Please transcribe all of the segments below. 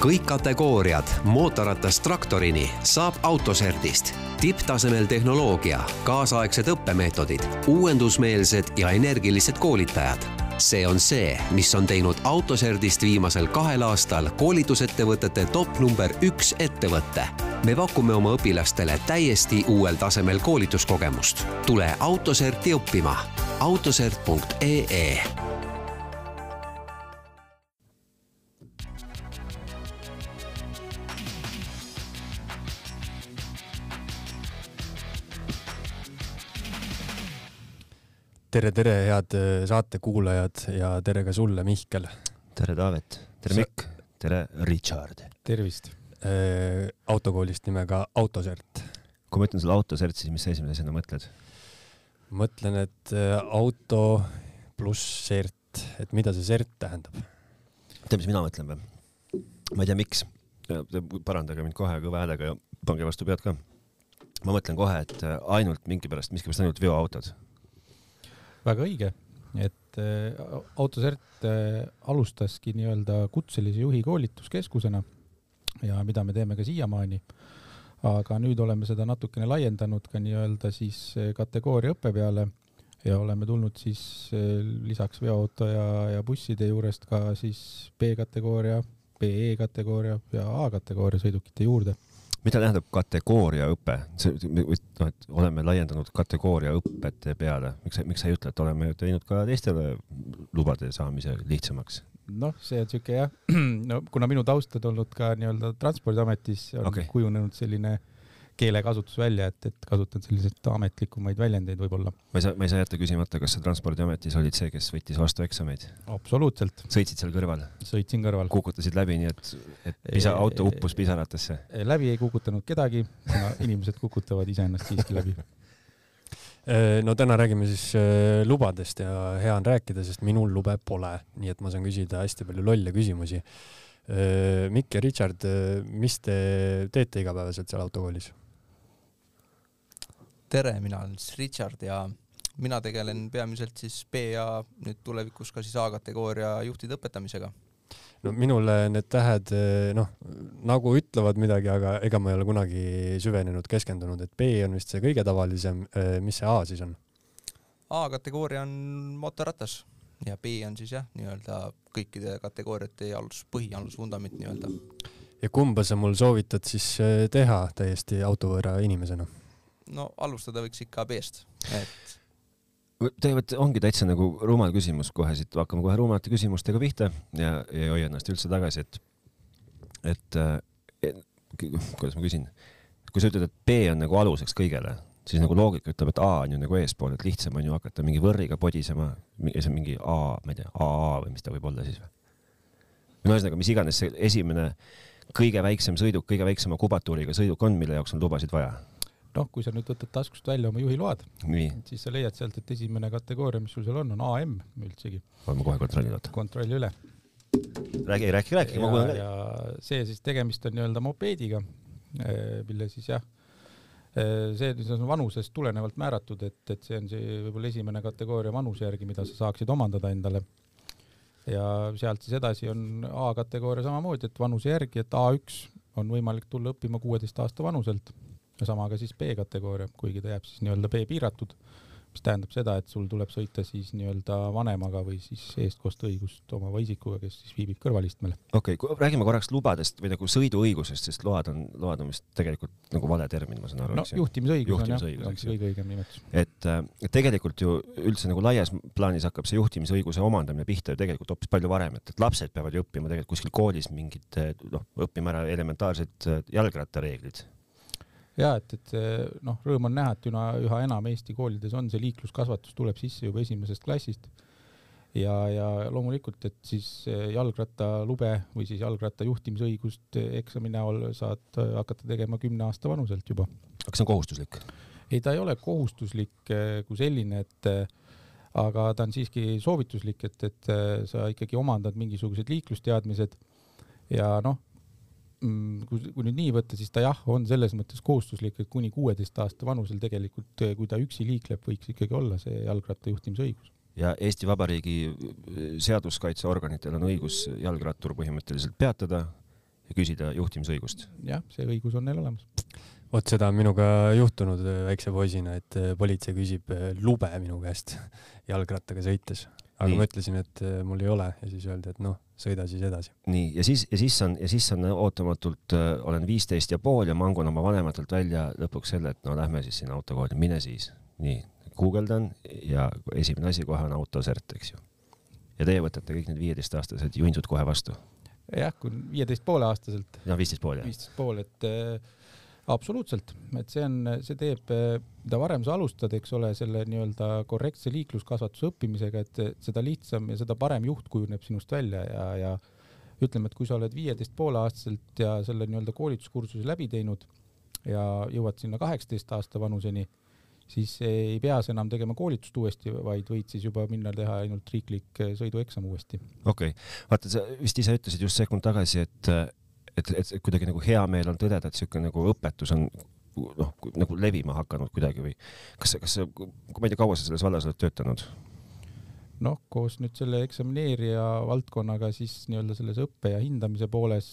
kõik kategooriad mootorratast traktorini saab autoserdist. tipptasemel tehnoloogia, kaasaegsed õppemeetodid, uuendusmeelsed ja energilised koolitajad see on see, mis on teinud Autoserdist viimasel kahel aastal koolitusettevõtete top number üks ettevõtte. me pakume oma õpilastele täiesti uuel tasemel koolituskogemust. tule Autoserti õppima. autosert.ee tere, tere, head äh, saatekuulajad ja tere ka sulle, Mihkel. tere, Taavet. tere, Mikk. tere, Richard. tervist äh,. autokoolist nimega Autosert. kui ma ütlen sulle Autosert, siis mis sa esimese asjana mõtled? mõtlen, et äh, auto pluss sert, et mida see sert tähendab? tead, mis mina mõtlen või? ma ei tea, miks. parandage mind kohe kõva häälega ja pange vastu pead ka. ma mõtlen kohe, et ainult mingi pärast, miskipärast ainult veoautod väga õige, et äh, Autosert äh, alustaski nii-öelda kutselise juhi koolituskeskusena ja mida me teeme ka siiamaani. aga nüüd oleme seda natukene laiendanud ka nii-öelda siis äh, kategooria õppe peale ja oleme tulnud siis lisaks veoauto ja, ja busside juurest ka siis B-kategooria, BE kategooria ja A-kategooria sõidukite juurde mida tähendab kategooriaõpe? see, noh, et oleme laiendanud kategooriaõpete peale, miks miks sa ei ütle, et oleme teinud ka teistele lubade saamise lihtsamaks? noh, see on siuke jah, no kuna minu taust on olnud ka nii-öelda Transpordiametis, on okay. kujunenud selline äh, keelekasutus välja, et, et kasutan selliseid ametlikumaid väljendeid võib-olla. ma ei saa, ma ei saa jätta küsimata, kas sa Transpordiametis olid see, kes võttis vastu eksameid? absoluutselt. sõitsid seal kõrval? sõitsin kõrval. kukutasid läbi, nii et, et pisa, auto uppus pisaratesse? läbi ei kukutanud kedagi, kuna inimesed kukutavad iseennast siiski läbi äh, no täna räägime siis äh, lubadest ja hea on rääkida, sest minul lube pole, nii et ma saan küsida hästi palju lolle küsimusi. Äh, Mikk ja Richard, mis te teete igapäevaselt seal autokoolis? Tere, mina olen siis Richard ja mina tegelen peamiselt siis B ja nüüd tulevikus ka siis A-kategooria juhtide õpetamisega. no minule need tähed noh, nagu ütlevad midagi, aga ega ma ei ole kunagi süvenenud, keskendunud, et B on vist see kõige tavalisem, mis see A siis on? A-kategooria on mootorratas ja B on siis jah, nii-öelda kõikide kategooriate alus, põhi, alusvundament nii-öelda. ja kumba sa mul soovitad siis teha täiesti autovõõra inimesena? No alustada võiks ikka B-st, et tegelikult ongi täitsa nagu rumal küsimus kohe siit, hakkame kohe rumalate küsimustega pihta ja, ja ei hoia ennast üldse tagasi, et, et, et kuidas ma küsin, kui sa ütled, et B on nagu aluseks kõigele, siis nagu loogika ütleb, et A on ju nagu eespool, et lihtsam on ju hakata mingi võrriga podisema, see on mingi A, ma ei tea, AA või mis ta võib olla siis või? no ühesõnaga, mis iganes see esimene kõige väiksem sõiduk, kõige väiksema kubatuuriga sõiduk on, mille jaoks on lubasid vaja noh, kui sa nüüd võtad taskust välja oma juhiload, siis sa leiad sealt, et esimene kategooria, mis sul seal on, on AM üldsegi. ma kohe kontrollin, oota. kontrolli üle. räägi, räägi, räägi, ma kuulen. ja see siis tegemist on nii-öelda mopeediga, eh, mille siis jah, eh, see, see on vanusest tulenevalt määratud, et, et see on see võib-olla esimene kategooria vanuse järgi, mida sa saaksid omandada endale. ja sealt siis edasi on A-kategooria samamoodi, et vanuse järgi, et A1 on võimalik tulla õppima kuueteist aasta vanuselt ja sama ka siis B-kategooria, kuigi ta jääb siis nii-öelda B piiratud, mis tähendab seda, et sul tuleb sõita siis nii-öelda vanemaga või siis eestkostõigust omava isikuga, kes siis viibib kõrvalistmel. okei okay,, räägime korraks lubadest või nagu sõiduõigusest, sest load on, load on vist tegelikult nagu vale termin, ma saan aru. no juhtimisõigus, juhtimisõigus on jah, kõige õigem nimetus. et äh, tegelikult ju üldse nagu laias plaanis hakkab see juhtimisõiguse omandamine pihta ju tegelikult hoopis palju varem, et, et lapsed peavad ju õppima tegelikult kuskil koolis mingit noh, õppima ära elementaarsed äh, jalgrattareeglid ja et, et noh, rõõm on näha, et üha, üha enam Eesti koolides on see liikluskasvatus tuleb sisse juba esimesest klassist. ja, ja loomulikult, et siis jalgrattalube või siis jalgratta juhtimisõigust eksami näol saad hakata tegema kümne aasta vanuselt juba. aga see on kohustuslik? ei, ta ei ole kohustuslik eh, kui selline, et eh, aga ta on siiski soovituslik, et, et eh, sa ikkagi omandad mingisugused liiklusteadmised ja noh, kui, kui nüüd nii võtta, siis ta jah, on selles mõttes kohustuslik, et kuni kuueteist aasta vanusel tegelikult, eh, kui ta üksi liikleb, võiks ikkagi olla see jalgratta juhtimisõigus. ja Eesti Vabariigi eh, seaduskaitseorganitel on õigus jalgrattur põhimõtteliselt peatada ja küsida juhtimisõigust. jah, see õigus on neil olemas. vot seda on minuga juhtunud äh, väikse poisina, et politsei küsib lube minu käest jalgrattaga sõites, aga Nii. ma ütlesin, et mul ei ole ja siis öeldi, et noh, sõida siis edasi. nii, ja siis, ja siis on, ja siis on ootamatult äh, olen viisteist ja pool ja mangun oma vanematelt välja lõpuks selle, et no lähme siis sinna autokooli, mine siis. nii, guugeldan ja esimene asi kohe on autosert, eks ju. ja teie võtate kõik need viieteistaastased jundsud kohe vastu. jah, kui viieteist poole aastaselt, ja viisteist pool jah? viisteist pool, et äh, absoluutselt, et see on, see teeb, mida varem sa alustad, eks ole, selle nii-öelda korrektse liikluskasvatuse õppimisega, et seda lihtsam ja seda parem juht kujuneb sinust välja ja, ja ütleme, et kui sa oled viieteist poole aastaselt ja selle nii-öelda koolituskursuse läbi teinud ja jõuad sinna kaheksateist aasta vanuseni, siis ei pea sa enam tegema koolitust uuesti, vaid võid siis juba minna teha ainult riiklik sõidueksam uuesti. okei okay., vaata, sa vist ise ütlesid just sekund tagasi, et et, et kuidagi nagu hea meel on tõdeda, et siuke nagu õpetus on noh, nagu levima hakanud kuidagi või kas, kas, ma ei tea, kaua sa selles vallas oled töötanud? noh, koos nüüd selle eksamineerija valdkonnaga siis nii-öelda selles õppe ja hindamise pooles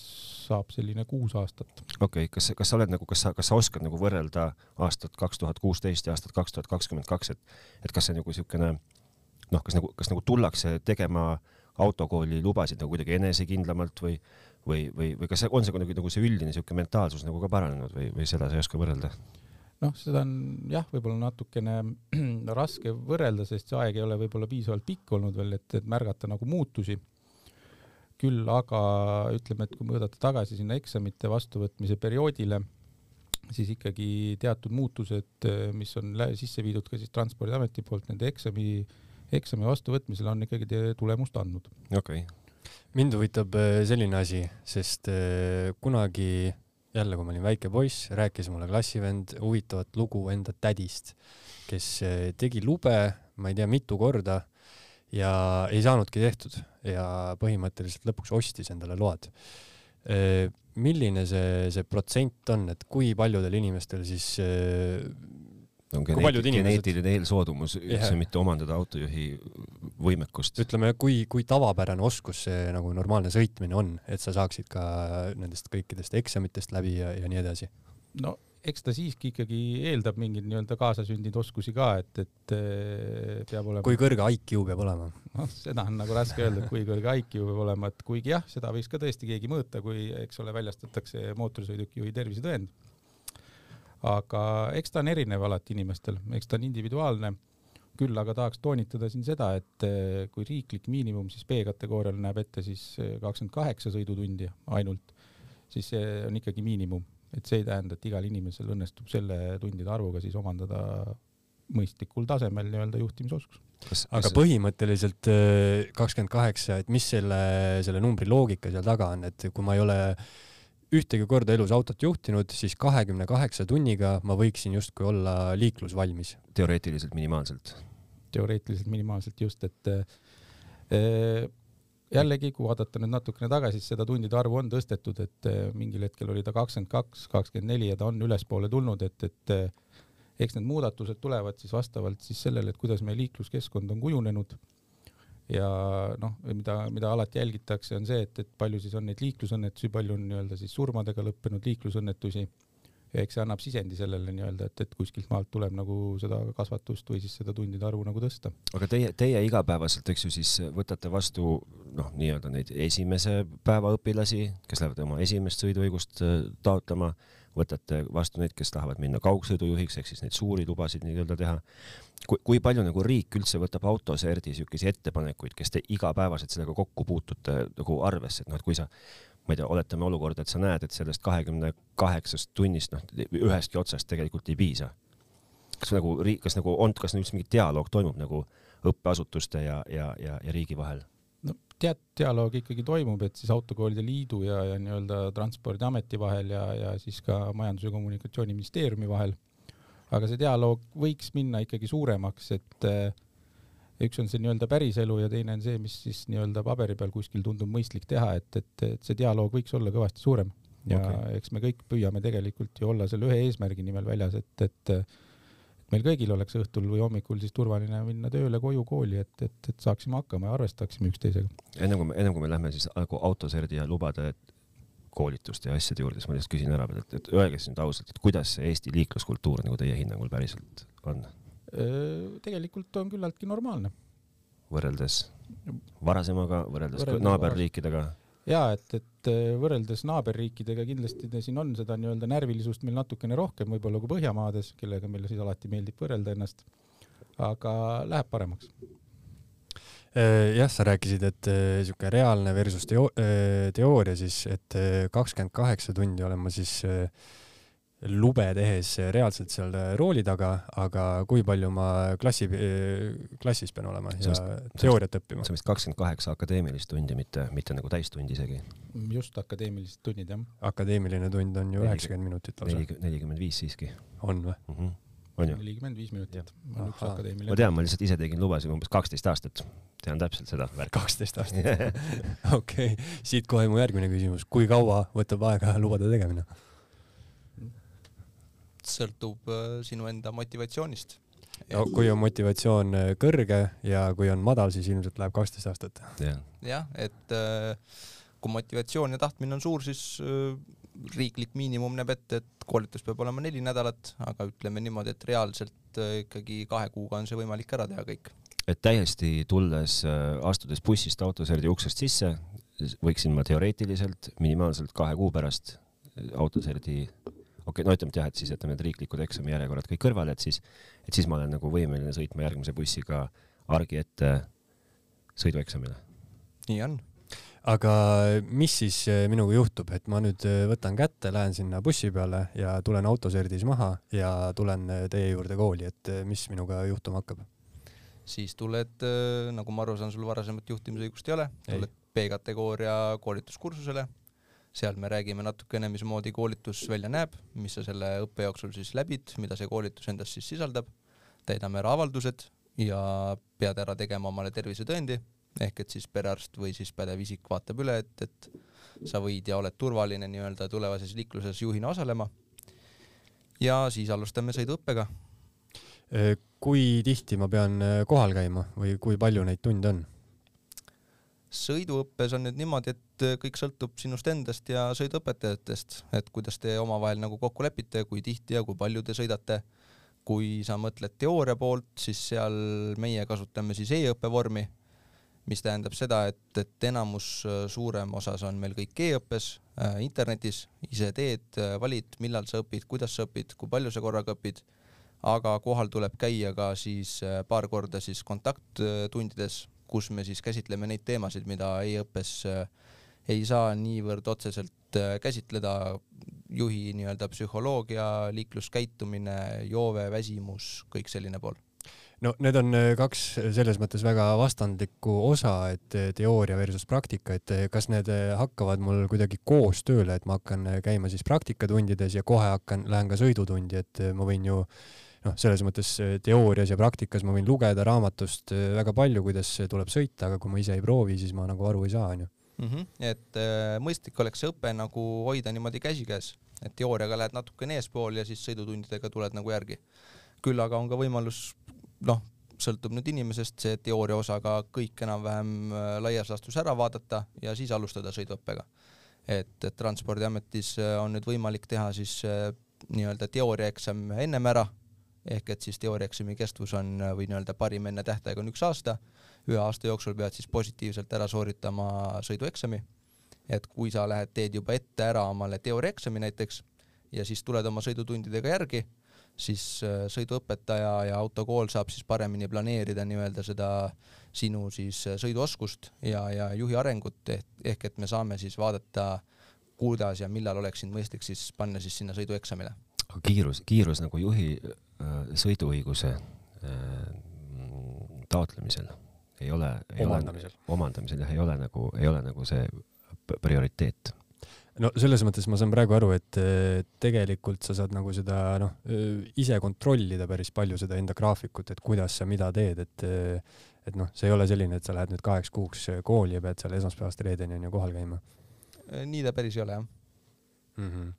saab selline kuus aastat. okei okay,, kas, kas sa oled nagu, kas sa, kas sa oskad nagu võrrelda aastat kaks tuhat kuusteist ja aastat kaks tuhat kakskümmend kaks, et, et kas see nagu niisugune noh, kas nagu, kas nagu tullakse tegema autokooli lubasid nagu kuidagi enesekindlamalt või, või, või, või kas on see kuidagi nagu see üldine niisugune mentaalsus nagu ka paranenud või, või seda sa ei oska võrrelda? noh, seda on jah, võib-olla natukene raske võrrelda, sest see aeg ei ole võib-olla piisavalt pikk olnud veel, et, et märgata nagu muutusi. küll aga ütleme, et kui mõõdata tagasi sinna eksamite vastuvõtmise perioodile, siis ikkagi teatud muutused, mis on sisse viidud ka siis Transpordiameti poolt nende eksami, eksami vastuvõtmisel, on ikkagi tulemust andnud. okei okay. Mind huvitab selline asi, sest kunagi jälle, kui ma olin väike poiss, rääkis mulle klassivend huvitavat lugu enda tädist, kes tegi lube, ma ei tea, mitu korda ja ei saanudki tehtud ja põhimõtteliselt lõpuks ostis endale load. milline see, see protsent on, et kui paljudel inimestel siis on geneeti, geneetiline eelsoodumus üldse mitte omandada autojuhi võimekust. ütleme, kui, kui tavapärane oskus see nagu normaalne sõitmine on, et sa saaksid ka nendest kõikidest eksamitest läbi ja, ja nii edasi? no eks ta siiski ikkagi eeldab mingeid nii-öelda kaasasündinud oskusi ka, et, et peab olema. kui kõrge IQ peab olema? noh, seda on nagu raske öelda, et kui kõrge IQ peab olema, et kuigi jah, seda võiks ka tõesti keegi mõõta, kui, eks ole, väljastatakse mootorsõidukijuhi tervisetõend aga eks ta on erinev alati inimestel, eks ta on individuaalne. küll aga tahaks toonitada siin seda, et eh, kui riiklik miinimum siis B-kategoorial näeb ette siis eh, kakskümmend kaheksa sõidutundi ainult, siis see on ikkagi miinimum, et see ei tähenda, et igal inimesel õnnestub selle tundide arvuga siis omandada mõistlikul tasemel nii-öelda juhtimisoskus. Aga kas... põhimõtteliselt eh, kakskümmend kaheksa, et mis selle, selle numbri loogika seal taga on, et kui ma ei ole ühtegi korda elus autot juhtinud, siis kahekümne kaheksa tunniga ma võiksin justkui olla liiklusvalmis. teoreetiliselt minimaalselt? teoreetiliselt minimaalselt just, et äh, jällegi, kui vaadata nüüd natukene tagasi, siis seda tundide arvu on tõstetud, et äh, mingil hetkel oli ta kakskümmend kaks, kakskümmend neli ja ta on ülespoole tulnud, et, et äh, eks need muudatused tulevad siis vastavalt siis sellele, et kuidas meie liikluskeskkond on kujunenud ja noh, mida, mida alati jälgitakse, on see, et, et palju siis on neid liiklusõnnetusi, palju on nii-öelda siis surmadega lõppenud liiklusõnnetusi. eks see annab sisendi sellele nii-öelda, et, et kuskilt maalt tuleb nagu seda kasvatust või siis seda tundide arvu nagu tõsta. aga teie, teie igapäevaselt, eks ju, siis võtate vastu noh, nii-öelda neid esimese päeva õpilasi, kes lähevad oma esimest sõiduõigust äh, taotlema, võtate vastu neid, kes tahavad minna kaugsõidujuhiks ehk siis neid suuri lubasid nii-öelda teha kui, kui palju nagu riik üldse võtab autoserdi siukesi ettepanekuid, kes te igapäevaselt sellega kokku puutute nagu arvesse, et noh, et kui sa, ma ei tea, oletame olukorda, et sa näed, et sellest kahekümne kaheksast tunnist noh, ühestki otsast tegelikult ei piisa. kas nagu riik, kas nagu on, kas üldse mingi dialoog toimub nagu õppeasutuste ja, ja, ja, ja riigi vahel? Tead, dialoog ikkagi toimub, et siis Autokoolide Liidu ja, ja nii-öelda Transpordiameti vahel ja, ja siis ka Majandus- ja Kommunikatsiooniministeeriumi vahel aga see dialoog võiks minna ikkagi suuremaks, et äh, üks on see nii-öelda päriselu ja teine on see, mis siis nii-öelda paberi peal kuskil tundub mõistlik teha, et, et, et see dialoog võiks olla kõvasti suurem. ja okay. eks me kõik püüame tegelikult ju olla selle ühe eesmärgi nimel väljas, et, et meil kõigil oleks õhtul või hommikul siis turvaline minna tööle, koju, kooli, et, et, et saaksime hakkama ja arvestaksime üksteisega. enne kui me, enne kui me lähme siis nagu autoserdi ja lubade koolituste ja asjade juurde, siis ma lihtsalt küsin ära, et, et öelge siis nüüd ausalt, et kuidas see Eesti liikluskultuur nagu teie hinnangul päriselt on? tegelikult on küllaltki normaalne. võrreldes varasemaga, võrreldes, võrreldes naaberriikidega? Jaa, et, et võrreldes naaberriikidega kindlasti siin on seda nii-öelda närvilisust meil natukene rohkem võib-olla kui Põhjamaades, kellega meile siis alati meeldib võrrelda ennast. aga läheb paremaks Äh, jah, sa rääkisid, et niisugune äh, reaalne versus teo-, äh, teooria siis, et kakskümmend kaheksa tundi olen ma siis lube tehes reaalselt seal rooli taga, aga kui palju ma klassi, klassis pean olema ja teooriat õppima? see on vist kakskümmend kaheksa akadeemilist tundi, mitte, mitte nagu täistundi isegi. just, akadeemilised tunnid, jah. akadeemiline tund on ju üheksakümmend minutit lausa. nelikümmend viis siiski. on või mm? -hmm nelikümmend viis minutit on üks akadeemiline. ma tean, ma lihtsalt ise tegin lubasid umbes kaksteist aastat. tean täpselt seda värki. kaksteist aastat okei okay., siit kohe mu järgmine küsimus, kui kaua võtab aega lubade tegemine? Sõltub äh, sinu enda motivatsioonist. no kui on motivatsioon äh, kõrge ja kui on madal, siis ilmselt läheb kaksteist aastat. jah, et äh, kui motivatsioon ja tahtmine on suur, siis riiklik miinimum näeb ette, et koolitus peab olema neli nädalat, aga ütleme niimoodi, et reaalselt ikkagi kahe kuuga on see võimalik ära teha kõik. et täiesti tulles, astudes bussist autoserdi uksest sisse, võiksin ma teoreetiliselt minimaalselt kahe kuu pärast autoserdi okei okay,, no ütleme, et jah, et siis jätame need riiklikud eksami järjekorrad kõik kõrvale, et siis, et siis ma olen nagu võimeline sõitma järgmise bussiga argi ette sõidueksamile. nii on. Aga mis siis äh, minuga juhtub, et ma nüüd äh, võtan kätte, lähen sinna bussi peale ja tulen autoserdis maha ja tulen äh, teie juurde kooli, et mis minuga juhtuma hakkab? siis tuled, nagu ma aru saan, sul varasemat juhtimisõigust ei ole, tuled B-kategooria koolituskursusele, seal me räägime natukene, mismoodi koolitus välja näeb, mis sa selle õppe jooksul siis läbid, mida see koolitus endas siis sisaldab, täidame ära avaldused ja pead ära tegema omale tervisetõendi ehk et siis perearst või siis pädev isik vaatab üle, et, et sa võid ja oled turvaline nii-öelda tulevases liikluses juhina osalema. ja siis alustame sõiduõppega. kui tihti ma pean kohal käima või kui palju neid tunde on? Sõiduõppes on nüüd niimoodi, et kõik sõltub sinust endast ja sõiduõpetajatest, et kuidas te omavahel nagu kokku lepite, kui tihti ja kui palju te sõidate. kui sa mõtled teooria poolt, siis seal meie kasutame siis e-õppe vormi mis tähendab seda, et, et enamus äh, suurem osas on meil kõik e-õppes äh,, internetis, ise teed, äh, valid, millal sa õpid, kuidas sa õpid, kui palju sa korraga õpid, aga kohal tuleb käia ka siis äh, paar korda siis kontakttundides, kus me siis käsitleme neid teemasid, mida e-õppes äh, ei saa niivõrd otseselt äh, käsitleda, juhi nii-öelda psühholoogia, liikluskäitumine, joove, väsimus, kõik selline pool. No need on äh, kaks selles mõttes väga vastandlikku osa, et teooria versus praktika, et kas need hakkavad mul kuidagi koos tööle, et ma hakkan käima siis praktikatundides ja kohe hakkan, lähen ka sõidutundi, et ma võin ju noh, selles mõttes teoorias ja praktikas ma võin lugeda raamatust väga palju, kuidas tuleb sõita, aga kui ma ise ei proovi, siis ma nagu aru ei saa, onju. Mhm. et äh, mõistlik oleks see õpe nagu hoida niimoodi käsikäes, et teooriaga lähed natukene eespool ja siis sõidutundidega tuled nagu järgi. küll aga on ka võimalus noh, sõltub nüüd inimesest, see teooria osaga kõik enam-vähem äh, laias laastus ära vaadata ja siis alustada sõiduõppega. et, et Transpordiametis äh, on nüüd võimalik teha siis äh, nii-öelda teooriaeksam ennem ära, ehk et siis teooriaeksami kestvus on või nii-öelda parim enne tähtaega on üks aasta, ühe aasta jooksul pead siis positiivselt ära sooritama sõidueksami. et kui sa lähed, teed juba ette ära omale teooriaeksami näiteks ja siis tuled oma sõidutundidega järgi siis äh, sõiduõpetaja ja autokool saab siis paremini planeerida nii-öelda seda sinu siis äh, sõiduoskust ja, ja juhi arengut ehk, ehk et me saame siis vaadata, kuidas ja millal oleks sind mõistlik siis panna siis sinna sõidueksamile. Kiirus, kiirus nagu juhi äh, sõiduõiguse äh, taotlemisel ei ole, ei omandamisel. ole, omandamisel jah, ei ole nagu, ei ole nagu see prioriteet no selles mõttes ma saan praegu aru, et tegelikult sa saad nagu seda noh, ise kontrollida päris palju seda enda graafikut, et kuidas sa mida teed, et et noh, see ei ole selline, et sa lähed nüüd kaheks kuuks kooli ja pead seal esmaspäevast reedeni on ju kohal käima. nii ta päris ei ole jah mm. -hmm.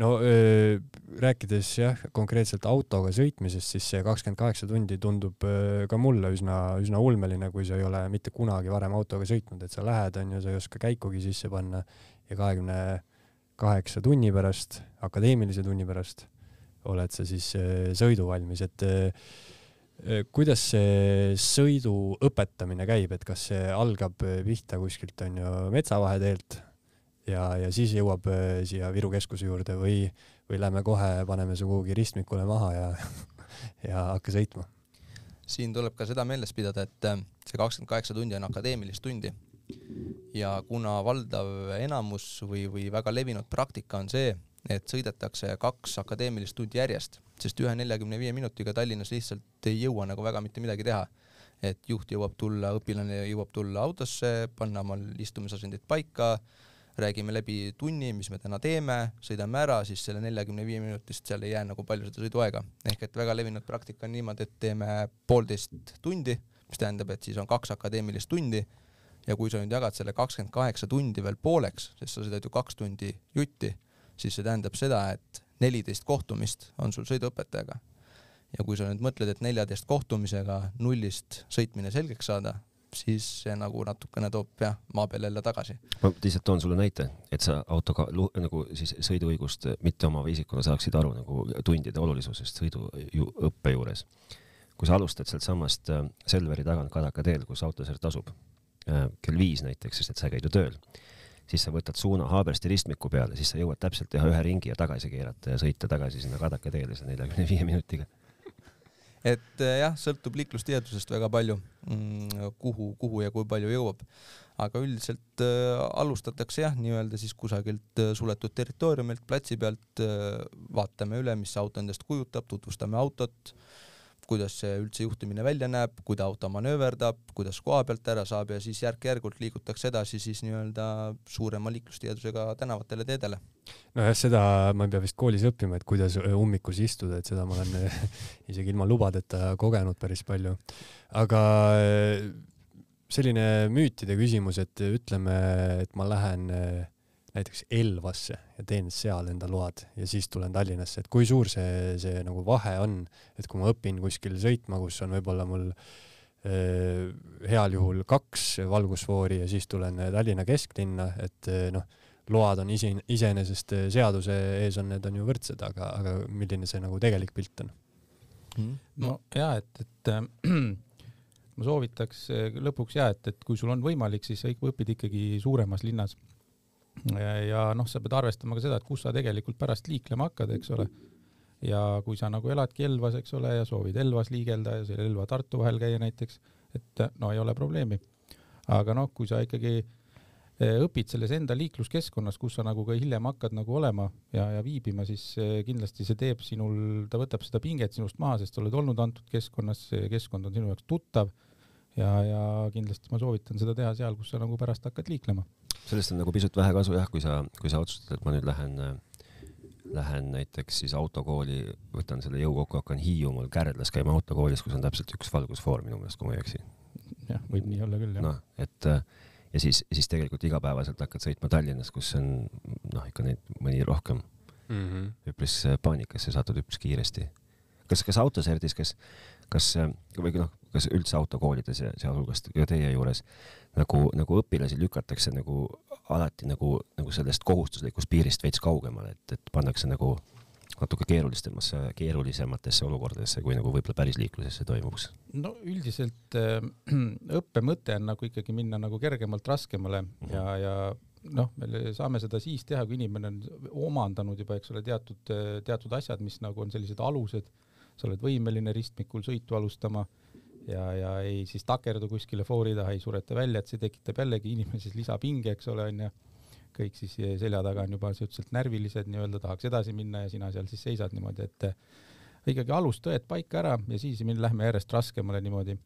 No öö, rääkides jah, konkreetselt autoga sõitmisest, siis see kakskümmend kaheksa tundi tundub öö, ka mulle üsna, üsna ulmeline, kui sa ei ole mitte kunagi varem autoga sõitnud, et sa lähed, onju, sa ei oska käikugi sisse panna. Ja kahekümne kaheksa tunni pärast, akadeemilise tunni pärast oled sa siis äh, sõiduvalmis, et äh, kuidas see sõidu õpetamine käib, et kas see algab pihta kuskilt onju metsavaheteelt ja, ja siis jõuab siia Viru keskuse juurde või, või lähme kohe, paneme su kuhugi ristmikule maha ja, ja hakka sõitma? siin tuleb ka seda meeles pidada, et see kakskümmend kaheksa tundi on akadeemilist tundi ja kuna valdav enamus või, või väga levinud praktika on see, et sõidetakse kaks akadeemilist tundi järjest, sest ühe neljakümne viie minutiga Tallinnas lihtsalt ei jõua nagu väga mitte midagi teha. et juht jõuab tulla, õpilane jõuab tulla autosse, panna omal istumisasendid paika, räägime läbi tunni, mis me täna teeme, sõidame ära, siis selle neljakümne viie minutist seal ei jää nagu palju seda sõiduaega. ehk et väga levinud praktika on niimoodi, et teeme poolteist tundi, mis tähendab, et siis on kaks akadeemilist tundi ja kui sa nüüd jagad selle kakskümmend kaheksa tundi veel pooleks, sest sa sõidad ju kaks tundi jutti, siis see tähendab seda, et neliteist kohtumist on sul sõiduõpetajaga. ja kui sa nüüd mõtled, et neljateist kohtumisega nullist sõitmine selgeks saada, siis see nagu natukene toob jah, maa peale jälle tagasi. ma lihtsalt toon sulle näite, et sa autoga nagu siis sõiduõigust mitte omava isikuna saaksid aru nagu tundide olulisusest sõiduõppe juures. kui sa alustad sealtsamast äh, Selveri tagant Kadaka teel, kus autosert asub Äh, kell viis näiteks, sest et sa käid ju tööl, siis sa võtad suuna Haabersti ristmiku peale, siis sa jõuad täpselt teha ühe ringi ja tagasi keerata ja sõita tagasi sinna Kadaka teele selle neljakümne viie minutiga. Et äh, jah, sõltub liiklustihedusest väga palju, mm, kuhu, kuhu ja kui palju jõuab. aga üldiselt äh, alustatakse jah, nii-öelda siis kusagilt äh, suletud territooriumilt, platsi pealt vaatame üle, mis auto endast kujutab, tutvustame autot kuidas see üldse juhtimine välja näeb, kui ta auto manööverdab, kuidas koha pealt ära saab ja siis järk-järgult liigutakse edasi siis nii-öelda suurema liiklustihedusega tänavatele teedele. nojah, seda ma ei pea vist koolis õppima, et kuidas ummikus istuda, et seda ma olen isegi ilma lubadeta kogenud päris palju. aga selline müütide küsimus, et ütleme, et ma lähen näiteks Elvasse ja teen seal enda load ja siis tulen Tallinnasse, et kui suur see, see nagu vahe on, et kui ma õpin kuskil sõitma, kus on võib-olla mul eh, heal juhul kaks valgusfoori ja siis tulen Tallinna kesklinna, et eh, noh, load on isi, iseenesest seaduse ees on, need on ju võrdsed, aga, aga milline see nagu tegelik pilt on mm.? no ja et, et äh, ma soovitaks lõpuks ja et, et kui sul on võimalik, siis õpid ikkagi suuremas linnas ja noh, sa pead arvestama ka seda, et kus sa tegelikult pärast liiklema hakkad, eks ole. ja kui sa nagu eladki Elvas, eks ole, ja soovid Elvas liigelda ja seal Elva-Tartu vahel käia näiteks, et no ei ole probleemi. aga noh, kui sa ikkagi e, õpid selles enda liikluskeskkonnas, kus sa nagu ka hiljem hakkad nagu olema ja, ja viibima, siis e, kindlasti see teeb sinul, ta võtab seda pinget sinust maha, sest sa oled olnud antud keskkonnas, see keskkond on sinu jaoks tuttav ja, ja kindlasti ma soovitan seda teha seal, kus sa nagu pärast hakkad liiklema sellest on nagu pisut vähe kasu jah, kui sa, kui sa otsustad, et ma nüüd lähen, lähen näiteks siis autokooli, võtan selle jõu kokku, hakkan Hiiumaal Kärdlas käima autokoolis, kus on täpselt üks valgusfoor minu meelest, kui ma ei eksi. jah, võib nii olla küll jah. noh, et ja siis, siis tegelikult igapäevaselt hakkad sõitma Tallinnas, kus on noh, ikka neid mõni rohkem mm -hmm. üpris paanikasse satud üpris kiiresti. kas, kas autoserdis, kas, kas või noh, kas üldse autokoolides ja sealhulgas ka teie juures nagu, nagu õpilasi lükatakse nagu alati nagu, nagu sellest kohustuslikust piirist veits kaugemale, et, et pannakse nagu natuke keerulistemasse, keerulisematesse olukordadesse, kui nagu võib-olla päris liikluses see toimuks? no üldiselt äh, õppe mõte on nagu ikkagi minna nagu kergemalt raskemale mm -hmm. ja, ja noh, me saame seda siis teha, kui inimene on omandanud juba, eks ole, teatud, teatud asjad, mis nagu on sellised alused, sa oled võimeline ristmikul sõitu alustama ja, ja ei siis takerdu kuskile foori taha, ei sureta välja, et see tekitab jällegi inimeses lisapinge, eks ole, onju. kõik siis selja taga on juba suhteliselt närvilised nii-öelda, tahaks edasi minna ja sina seal siis seisad niimoodi, et ikkagi alustõed paika ära ja siis me lähme järjest raskemale niimoodi.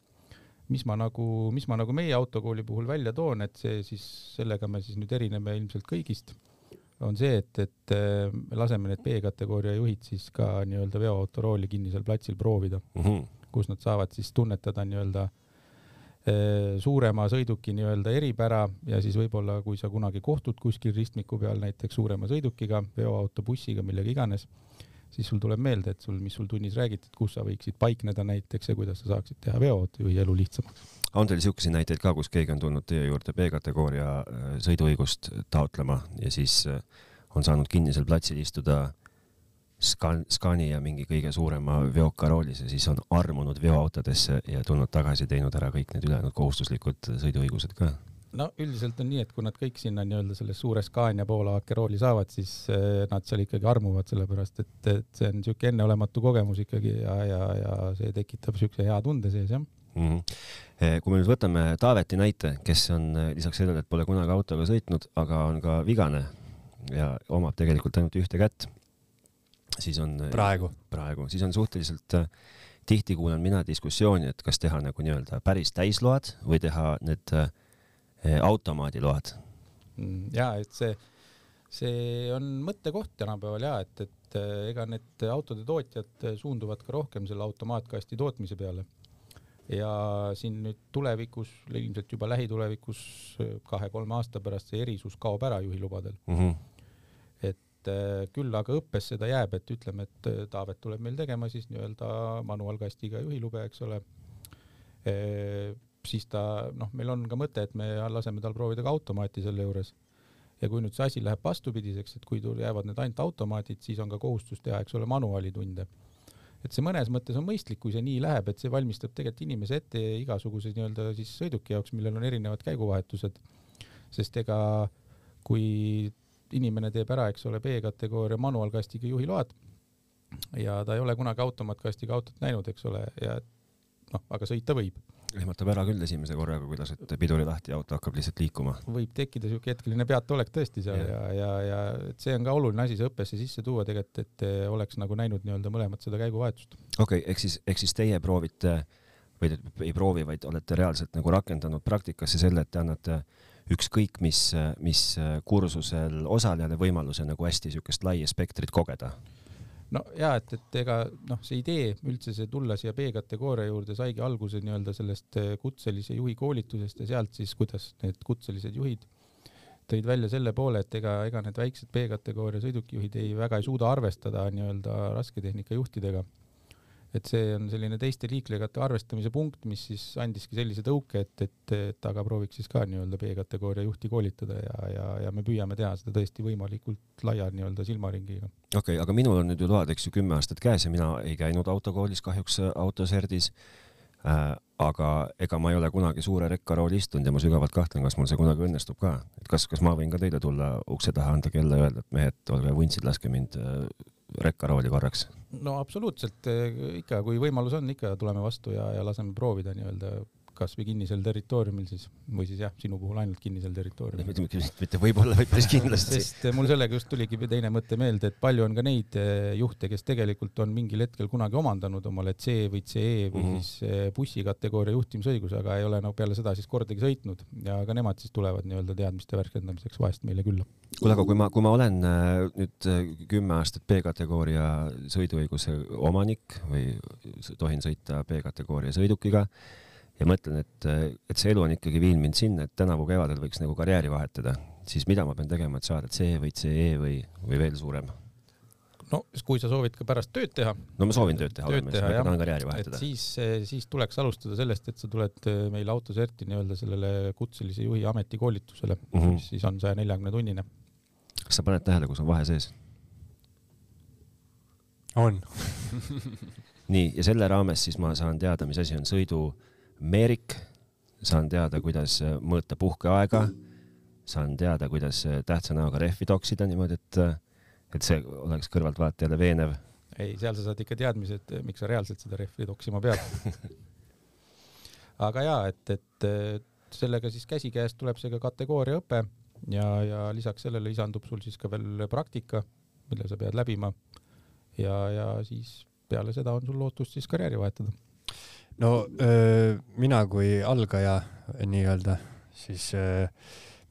mis ma nagu, mis ma nagu meie autokooli puhul välja toon, et see siis, sellega me siis nüüd erineme ilmselt kõigist, on see, et, et me laseme need B-kategooria juhid siis ka nii-öelda veoauto rooli kinnisel platsil proovida mm. -hmm kus nad saavad siis tunnetada nii-öelda eh, suurema sõiduki nii-öelda eripära ja siis võib-olla, kui sa kunagi kohtud kuskil ristmiku peal näiteks suurema sõidukiga, veoauto, bussiga, millega iganes, siis sul tuleb meelde, et sul, mis sul tunnis räägiti, et kus sa võiksid paikneda näiteks ja kuidas sa saaksid teha veoautojuhi elu lihtsamaks. on teil niisuguseid näiteid ka, kus keegi on tulnud teie juurde B-kategooria äh, sõiduõigust taotlema ja siis äh, on saanud kinnisel platsil istuda Scan-, Scania mingi kõige suurema veoka roolis ja siis on armunud veoautodesse ja tulnud tagasi, teinud ära kõik need ülejäänud kohustuslikud sõiduõigused ka. no üldiselt on nii, et kui nad kõik sinna nii-öelda selle suure Scania poolaake rooli saavad, siis eh, nad seal ikkagi armuvad, sellepärast et, et see on niisugune enneolematu kogemus ikkagi ja, ja, ja see tekitab niisuguse hea tunde sees, jah mm. -hmm. kui me nüüd võtame Taaveti näite, kes on eh, lisaks sellele, et pole kunagi autoga sõitnud, aga on ka vigane ja omab tegelikult ainult ühte kätt siis on praegu, praegu, siis on suhteliselt äh, tihti kuulen mina diskussiooni, et kas teha nagu nii-öelda päris täisload või teha need äh, automaadiload. Mm, ja et see, see on mõttekoht tänapäeval ja et, et ega need autode tootjad suunduvad ka rohkem selle automaatkasti tootmise peale. ja siin nüüd tulevikus, ilmselt juba lähitulevikus kahe-kolme aasta pärast see erisus kaob ära juhilubadel mm. -hmm et äh, küll aga õppes seda jääb, et ütleme, et äh, Taavet tuleb meil tegema siis nii-öelda manuaalkastiga juhilube, eks ole. Äh, siis ta, noh, meil on ka mõte, et me laseme tal proovida ka automaati selle juures. ja kui nüüd see asi läheb vastupidiseks, et kui jäävad need ainult automaadid, siis on ka kohustus teha, eks ole, manuaalitunde et see mõnes mõttes on mõistlik, kui see nii läheb, et see valmistab tegelikult inimese ette igasuguse nii-öelda siis sõiduki jaoks, millel on erinevad käiguvahetused. sest ega kui inimene teeb ära, eks ole, B-kategooria manuaalkastiga juhiload ja ta ei ole kunagi automaatkastiga autot näinud, eks ole, ja noh, aga sõita võib. ehmatab ära küll esimese korraga, kuidas, et piduri lahti ja auto hakkab lihtsalt liikuma. võib tekkida siuke hetkeline peataolek tõesti seal ja, ja, ja, et see on ka oluline asi see õppesse sisse tuua tegelikult, et oleks nagu näinud nii-öelda mõlemat seda käiguvahetust. okei okay,, ehk siis, ehk siis teie proovite või ei proovi, vaid olete reaalselt nagu rakendanud praktikasse selle, et te annate ükskõik mis, mis kursusel osalejale võimaluse nagu hästi niisugust laia spektrit kogeda? no ja et, et ega noh, see idee üldse see tulla siia B-kategooria juurde saigi alguse nii-öelda sellest eh, kutselise juhi koolitusest ja sealt siis, kuidas need kutselised juhid tõid välja selle poole, et ega, ega need väiksed B-kategooria sõidukijuhid ei väga ei suuda arvestada nii-öelda rasketehnika juhtidega et see on selline teiste liiklejate arvestamise punkt, mis siis andiski sellise tõuke, et, et, et aga prooviks siis ka nii-öelda B-kategooria juhti koolitada ja, ja, ja me püüame teha seda tõesti võimalikult laia nii-öelda silmaringiga. okei okay,, aga minul on nüüd ju load, eks ju, kümme aastat käes ja mina ei käinud autokoolis kahjuks äh, autoserdis äh,. aga ega ma ei ole kunagi suure rekkarooli istunud ja ma sügavalt kahtlen, kas mul see kunagi õnnestub ka, et kas, kas ma võin ka teile tulla ukse taha, anda kella ja öelda, et mehed, olge vuntsid, laske mind äh, rekkarooli korraks? no absoluutselt, ikka, kui võimalus on, ikka tuleme vastu ja, ja laseme proovida nii-öelda kasvõi kinnisel territooriumil siis või siis jah, sinu puhul ainult kinnisel territooriumil. mitte, võib-olla, vaid päris kindlasti. sest mul sellega just tuligi teine mõte meelde, et palju on ka neid eh, juhte, kes tegelikult on mingil hetkel kunagi omandanud omale C või CE või mm -hmm. siis eh, bussikategooria juhtimisõiguse, aga ei ole no peale seda siis kordagi sõitnud ja ka nemad siis tulevad nii-öelda teadmiste värskendamiseks vahest meile külla. kuule, aga kui ma, kui ma olen nüüd kümme aastat B-kategooria sõiduõiguse omanik või tohin sõita B-kategooria sõidukiga ja mõtlen, et, et see elu on ikkagi viinud mind sinna, et tänavu kevadel võiks nagu karjääri vahetada, siis mida ma pean tegema, et saada C või CE või, või veel suurem? no kui sa soovid ka pärast tööd teha. no ma soovin tööd teha, tööd teha jah, karjääri vahetada. siis, siis tuleks alustada sellest, et sa tuled eh, meil autoserti nii-öelda sellele kutselise juhi ametikoolitusele mm, -hmm. mis siis on saja neljakümne tunnine. kas sa paned tähele, kus on vahe sees? on nii, ja selle raames siis ma saan teada, mis asi on sõidu Meerik, saan teada, kuidas äh, mõõta puhkeaega, saan teada, kuidas äh, tähtsa näoga rehvi toksida niimoodi, et, äh, et see oleks kõrvaltvaatajale veenev. ei, seal sa saad ikka teadmised, miks sa reaalselt seda rehvi toksima pead aga jaa, et, et sellega siis käsikäes tuleb see ka kategooriaõpe ja, ja lisaks sellele lisandub sul siis ka veel praktika, mille sa pead läbima. ja, ja siis peale seda on sul lootust siis karjääri vahetada no öö, mina kui algaja nii-öelda, siis öö,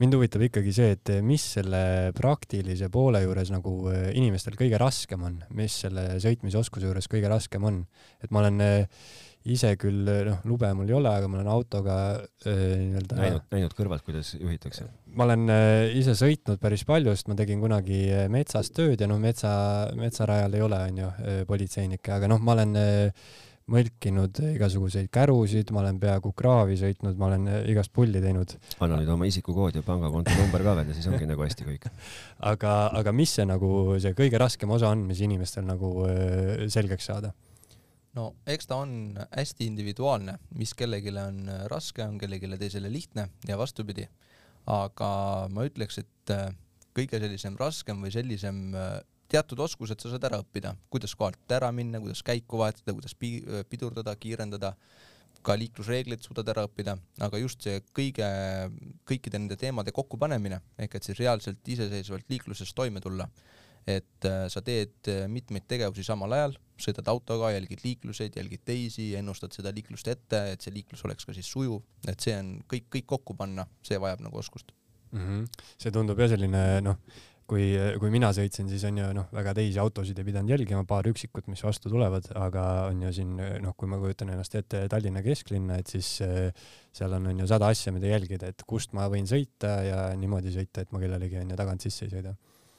mind huvitab ikkagi see, et mis selle praktilise poole juures nagu inimestel kõige raskem on, mis selle sõitmisoskuse juures kõige raskem on. et ma olen ise küll, noh, lube mul ei ole, aga ma olen autoga nii-öelda näinud, näinud kõrvalt, kuidas juhitakse? ma olen ise sõitnud päris palju, sest ma tegin kunagi metsas tööd ja noh, metsa, metsarajal ei ole, onju, politseinikke, aga noh, ma olen mõlkinud igasuguseid kärusid, ma olen peaaegu kraavi sõitnud, ma olen igast pulli teinud. anna nüüd oma isikukood ja pangakonto number ka veel ja siis ongi nagu hästi kõik. aga, aga mis see nagu see kõige raskem osa on, mis inimestel nagu äh, selgeks saada? no eks ta on hästi individuaalne, mis kellelegi on raske, on kellelegi teisele lihtne ja vastupidi. aga ma ütleks, et kõige sellisem raskem või sellisem teatud oskused sa saad ära õppida, kuidas kohalt ära minna, kuidas käiku vahetada, kuidas pi-, pidurdada, kiirendada, ka liiklusreeglid suudad ära õppida, aga just see kõige, kõikide nende teemade kokkupanemine, ehk et siis reaalselt iseseisvalt liikluses toime tulla, et äh, sa teed äh, mitmeid tegevusi samal ajal, sõidad autoga, jälgid liikluseid, jälgid teisi, ennustad seda liiklust ette, et see liiklus oleks ka siis sujuv, et see on kõik, kõik kokku panna, see vajab nagu oskust. Mm. -hmm. see tundub jah selline noh, kui, kui mina sõitsin, siis on ju noh, väga teisi autosid ei pidanud jälgima, paar üksikut, mis vastu tulevad, aga on ju siin noh, kui ma kujutan ennast ette Tallinna kesklinna, et siis eh, seal on, on ju sada asja, mida jälgida, et kust ma võin sõita ja niimoodi sõita, et ma kellelegi on ju tagant sisse ei sõida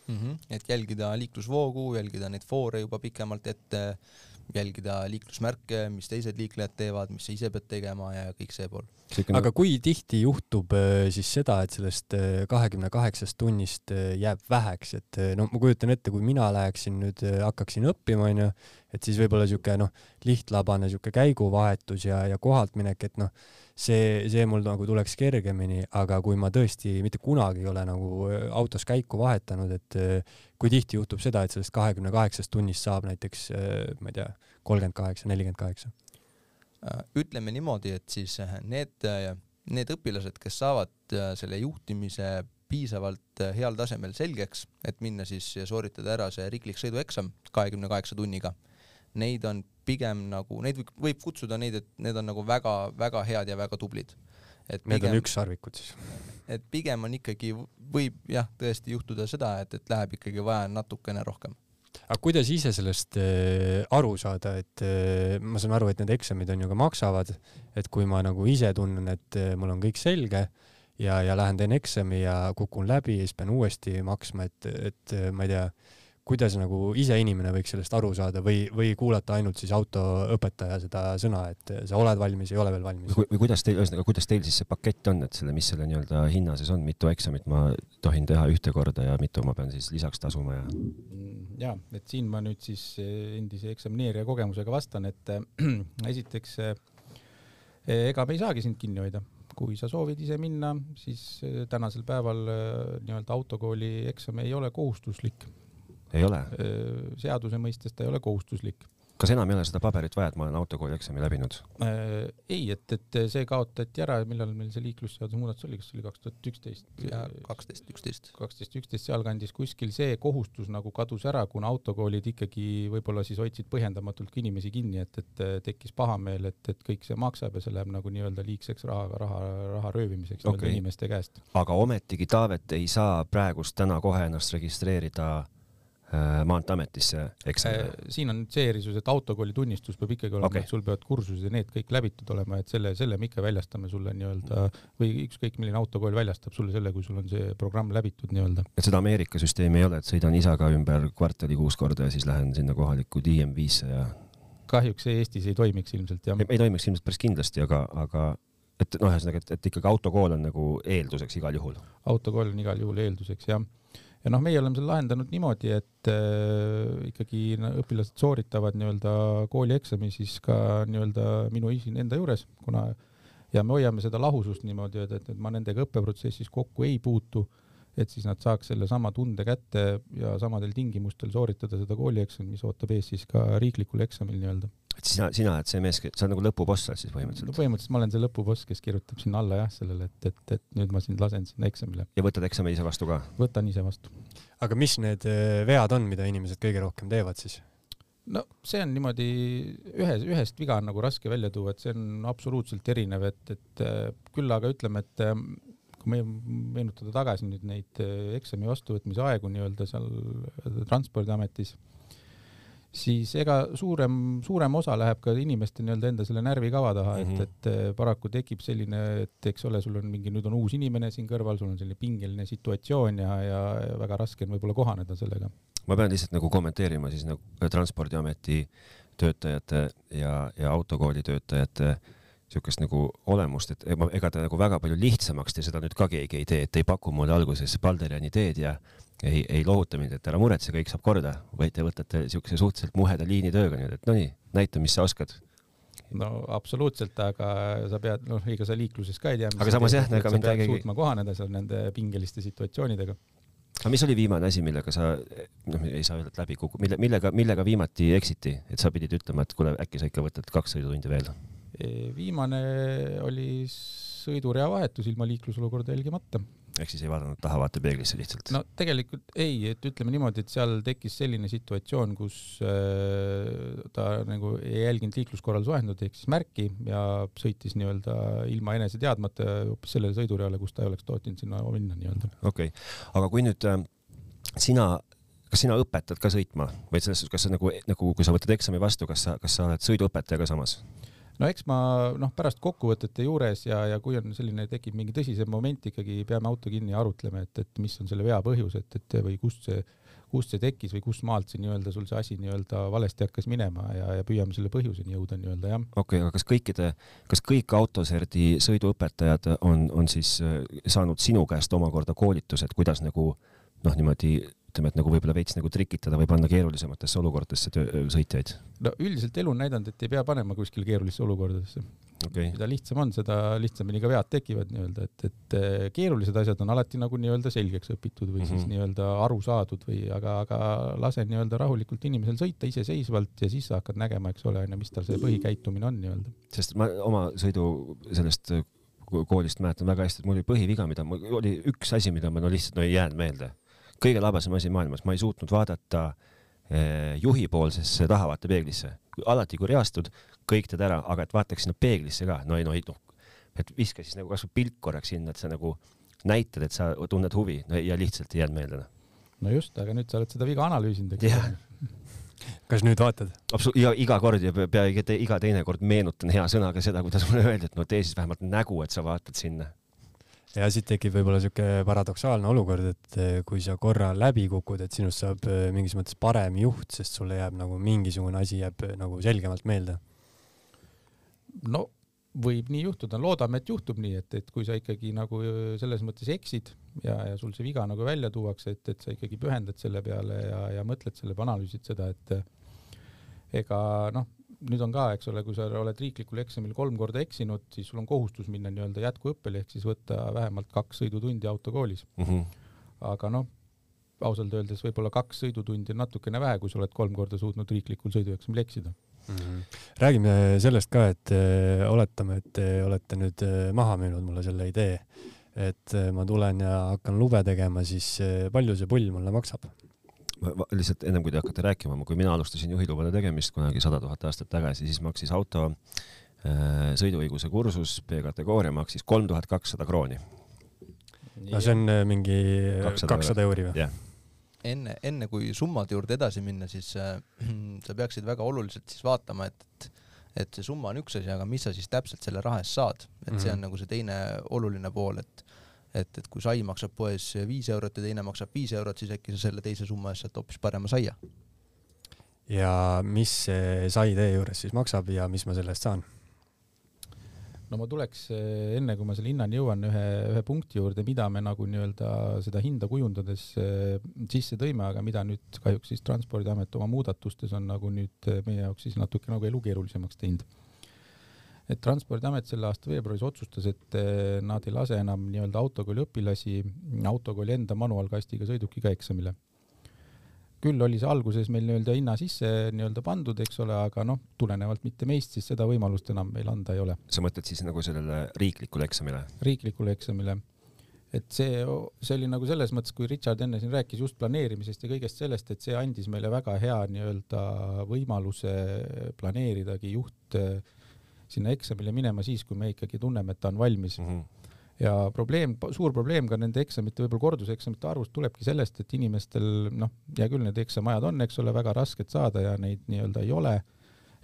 mm. -hmm. et jälgida liiklusvoogu, jälgida neid foore juba pikemalt ette jälgida liiklusmärke, mis teised liiklejad teevad, mis sa ise pead tegema ja kõik see pool. Aga kui tihti juhtub äh, siis seda, et sellest äh, kahekümne kaheksast tunnist äh, jääb väheks, et no ma kujutan ette, kui mina läheksin nüüd, hakkaksin õppima, onju, et siis võib-olla siuke noh, lihtlabane siuke käiguvahetus ja, ja kohalt minek, et noh, see, see mul nagu tuleks kergemini, aga kui ma tõesti mitte kunagi ei ole nagu autos käiku vahetanud, et kui tihti juhtub seda, et sellest kahekümne kaheksast tunnist saab näiteks, ma ei tea, kolmkümmend kaheksa, nelikümmend kaheksa? Äh, ütleme niimoodi, et siis äh, need, äh, need õpilased, kes saavad selle juhtimise piisavalt heal tasemel selgeks, et minna siis ja sooritada ära see riiklik sõidueksam kahekümne kaheksa tunniga, neid on pigem nagu, neid võib kutsuda neid, et need on nagu väga-väga head ja väga tublid. et pigem, Need on ükssarvikud siis? et pigem on ikkagi, võib jah, tõesti juhtuda seda, et, et läheb ikkagi vaja natukene rohkem aga kuidas ise sellest äh, aru saada, et äh, ma saan aru, et need eksamid on ju ka maksavad, et kui ma nagu ise tunnen, et äh, mul on kõik selge ja, ja lähen teen eksami ja kukun läbi ja siis pean uuesti maksma, et, et ma ei tea, kuidas nagu ise inimene võiks sellest aru saada või, või kuulata ainult siis autoõpetaja seda sõna, et sa oled valmis, ei ole veel valmis? või kuidas teil, ühesõnaga, kuidas teil siis see pakett on, et selle, mis selle nii-öelda hinna sees on, mitu eksamit ma tohin teha ühte korda ja mitu ma pean siis lisaks tasuma ja? ja, et siin ma nüüd siis eh, endise eksamineerija kogemusega vastan, et äh, esiteks äh, ega me ei saagi sind kinni hoida kui sa soovid ise minna, siis tänasel päeval nii-öelda autokooli eksam ei ole kohustuslik ei ole? seaduse mõistes ta ei ole kohustuslik. kas enam ei ole seda paberit vaja, et ma olen autokooli eksami läbinud? ei, et, et see kaotati ära, millal meil see liiklusseaduse muudatus oli, kas see oli kaks tuhat üksteist? kaksteist, üksteist. kaksteist, üksteist, sealkandis kuskil see kohustus nagu kadus ära, kuna autokoolid ikkagi võib-olla siis hoidsid põhjendamatult ka inimesi kinni, et, et tekkis pahameel, et, et kõik see maksab ja see läheb nagu nii-öelda liigseks raha, raha, raha röövimiseks okay. inimeste käest. aga ometigi Taavet ei saa praegust täna kohe ennast registreerida Äh, Maanteeametisse eksamile? Äh, siin on see erisus, et autokooli tunnistus peab ikkagi olema okay., et sul peavad kursused ja need kõik läbitud olema, et selle, selle me ikka väljastame sulle nii-öelda või ükskõik milline autokool väljastab sulle selle, kui sul on see programm läbitud nii-öelda. et seda Ameerika süsteemi ei ole, et sõidan isaga ümber kvartali kuus korda ja siis lähen sinna kohalikku DMV-sse ja? kahjuks see Eestis ei toimiks ilmselt jah. ei toimiks ilmselt päris kindlasti, aga, aga et noh, ühesõnaga, et, et ikkagi autokool on nagu eelduseks igal juhul. autokool on igal juhul eelduseks jah ja noh, meie oleme selle lahendanud niimoodi, et äh, ikkagi õpilased sooritavad nii-öelda koolieksami siis ka nii-öelda minu isin enda juures, kuna ja me hoiame seda lahusust niimoodi, et, et ma nendega õppeprotsessis kokku ei puutu, et siis nad saaks sellesama tunde kätte ja samadel tingimustel sooritada seda koolieksamit, mis ootab ees siis ka riiklikul eksamil nii-öelda et sina, sina oled see mees, sa oled nagu lõpuboss oled siis põhimõtteliselt? no põhimõtteliselt ma olen see lõpuboss, kes kirjutab sinna alla jah, sellele, et, et, et nüüd ma sind lasen sinna eksamile. ja võtad eksami ise vastu ka? võtan ise vastu. aga mis need äh, vead on, mida inimesed kõige rohkem teevad siis? no see on niimoodi, ühe, ühest viga on nagu raske välja tuua, et see on absoluutselt erinev, et, et äh, küll aga ütleme, et äh, kui me meenutada tagasi nüüd neid eksami vastuvõtmise aegu nii-öelda seal Transpordiametis siis ega suurem, suurem osa läheb ka inimeste nii-öelda enda selle närvikava taha mm, -hmm. et, mhm. et eh, paraku tekib selline, et eks ole, sul on mingi, nüüd on uus inimene siin kõrval, sul on selline pingeline situatsioon ja, ja väga raske on võib-olla kohaneda sellega. ma pean lihtsalt nagu kommenteerima siis nagu Transpordiameti töötajate ja, ja autokooli töötajate niisugust nagu olemust, et ega, ega ta nagu väga palju lihtsamaks te seda nüüd ka keegi ei tee, et ei paku mulle alguses Balderjani teed ja ei, ei lohuta mind, et ära muretse, kõik saab korda, vaid te võtate niisuguse suhteliselt muheda liinitööga nii-öelda, et no nii, näita, mis sa oskad no absoluutselt, aga sa pead, noh, ega sa liikluses ka ei tea. aga samas jah, ega mind keegi. suutma kohaneda seal nende pingeliste situatsioonidega. aga mis oli viimane asi, millega sa, noh, ei saa öelda, et läbi kuku-, mille, millega, millega viimati eksiti, et sa pidid ütlema, et kuule, äkki sa ikka võtad kaks sõidutundi veel? Viimane oli sõidurea vahetus ilma liiklusolukorda jälgimata. ehk siis ei vaadanud taha vaatepeeglisse lihtsalt? no tegelikult ei, et ütleme niimoodi, et seal tekkis selline situatsioon, kus äh, ta nagu ei jälginud liikluskorralduse vahendit ehk siis märki ja sõitis nii-öelda ilma enese teadmata hoopis sellele sõidureale, kus ta ei oleks tohtinud sinna minna nii-öelda. okei okay., aga kui nüüd äh, sina kas sina õpetad ka sõitma või selles suhtes, kas sa nagu, nagu kui sa võtad eksami vastu, kas sa, kas sa oled sõiduõpetaja ka samas? No eks ma noh, pärast kokkuvõtete juures ja, ja kui on selline, tekib mingi tõsisem moment, ikkagi peame auto kinni ja arutleme, et, et mis on selle vea põhjus, et, et või kust see, kust see tekkis või kust maalt see nii-öelda sul see asi nii-öelda valesti hakkas minema ja, ja püüame selle põhjuseni jõuda nii-öelda jah. okei okay,, aga kas kõikide, kas kõik autoserdi sõiduõpetajad on, on siis äh, saanud sinu käest omakorda koolitused, kuidas nagu noh, niimoodi ütleme, et nagu võib-olla veits nagu trikitada või panna keerulisematesse olukordadesse sõitjaid? no üldiselt elu on näidanud, et ei pea panema kuskile keerulisse olukordadesse okay.. mida lihtsam on, seda lihtsamini ka vead tekivad nii-öelda, et, et eh, keerulised asjad on alati nagu nii-öelda selgeks õpitud või mm -hmm. siis mhm. nii-öelda aru saadud või aga, aga lase nii-öelda rahulikult inimesel sõita iseseisvalt ja siis sa hakkad nägema, eks ole, onju, mis tal see põhikäitumine on nii-öelda. sest ma oma sõidu sellest koolist mäletan väga hästi, et mul oli põhiviga, mida mul oli üks asi, mida ma no lihtsalt no ei jäänud meelde kõige labasem asi maailmas, ma ei suutnud vaadata eh, juhipoolsesse tahavaatepeeglisse. alati kui reastud, kõik teed ära, aga et vaataks sinna peeglisse ka, no ei, no ei noh, et viska siis nagu kasvõi pilk korraks sinna, et sa nagu näitad, et sa tunned huvi no, ja lihtsalt ei jäänud meelde. Noh. no just, aga nüüd sa oled seda viga analüüsinud, eks yeah. kas nüüd vaatad? absoluutselt, iga, iga kord ja peaaegu iga teine kord meenutan hea sõnaga seda, kuidas mulle öeldi, et no tee siis vähemalt nägu, et sa vaatad sinna ja siit tekib võib-olla siuke paradoksaalne olukord, et eh, kui sa korra läbi kukud, et sinust saab eh, mingis mõttes parem juht, sest sulle jääb nagu mingisugune asi jääb eh, nagu selgemalt meelde. no võib nii juhtuda, loodame, et juhtub nii, et, et kui sa ikkagi nagu selles mõttes eksid ja, ja sul see viga nagu välja tuuakse, et, et sa ikkagi pühendad selle peale ja, ja mõtled selle peale, analüüsid seda, et ega noh, nüüd on ka, eks ole, kui sa oled riiklikul eksamil kolm korda eksinud, siis sul on kohustus minna nii-öelda jätkuõppele ehk siis võtta vähemalt kaks sõidutundi autokoolis mm. -hmm. aga noh, ausalt öeldes võib-olla kaks sõidutundi on natukene vähe, kui sa oled kolm korda suutnud riiklikul sõidueksamil eksida mm. -hmm. räägime sellest ka, et äh, oletame, et te olete nüüd äh, maha müünud mulle selle idee, et äh, ma tulen ja hakkan lube tegema, siis äh, palju see pull mulle maksab? Lihtsalt ennem kui te hakkate rääkima, kui mina alustasin juhilubade tegemist kunagi sada tuhat aastat tagasi, siis maksis auto äh, sõiduõiguse kursus, B-kategooria maksis kolm tuhat kakssada krooni. no see on äh, mingi kakssada euri või? jah enne, enne kui summade juurde edasi minna, siis äh, sa peaksid väga oluliselt siis vaatama, et, et et see summa on üks asi, aga mis sa siis täpselt selle raha eest saad, et mm -hmm. see on mhm. nagu see teine oluline pool, et et, et kui sai maksab poes viis eurot ja teine maksab viis eurot, siis äkki sa selle teise summa eest saad hoopis parema saia. ja mis see sai teie juures siis maksab ja mis ma selle eest saan? no ma tuleks eh, enne, kui ma selle hinnani jõuan, ühe, ühe punkti juurde, mida me nagu nii-öelda seda hinda kujundades eh, sisse tõime, aga mida nüüd kahjuks siis Transpordiamet oma muudatustes on nagu nüüd eh, meie jaoks siis natuke nagu elu keerulisemaks teinud et Transpordiamet selle aasta veebruaris otsustas, et eh, nad ei lase enam nii-öelda autokooli õpilasi autokooli enda manuaalkastiga sõidukiga eksamile. küll oli see alguses meil nii-öelda hinna sisse nii-öelda pandud, eks ole, aga noh, tulenevalt mitte meist, siis seda võimalust enam meil anda ei ole. sa mõtled siis nagu sellele riiklikule eksamile? riiklikule eksamile et see, see oli nagu selles mõttes, kui Richard enne siin rääkis just planeerimisest ja kõigest sellest, et see andis meile väga hea nii-öelda võimaluse planeeridagi juht sinna eksamile minema siis, kui me ikkagi tunneme, et ta on valmis mm. -hmm. ja probleem, suur probleem ka nende eksamite, võib-olla korduseksamite arvust tulebki sellest, et inimestel noh, hea küll, need eksamajad on, eks ole, väga rasked saada ja neid nii-öelda ei ole,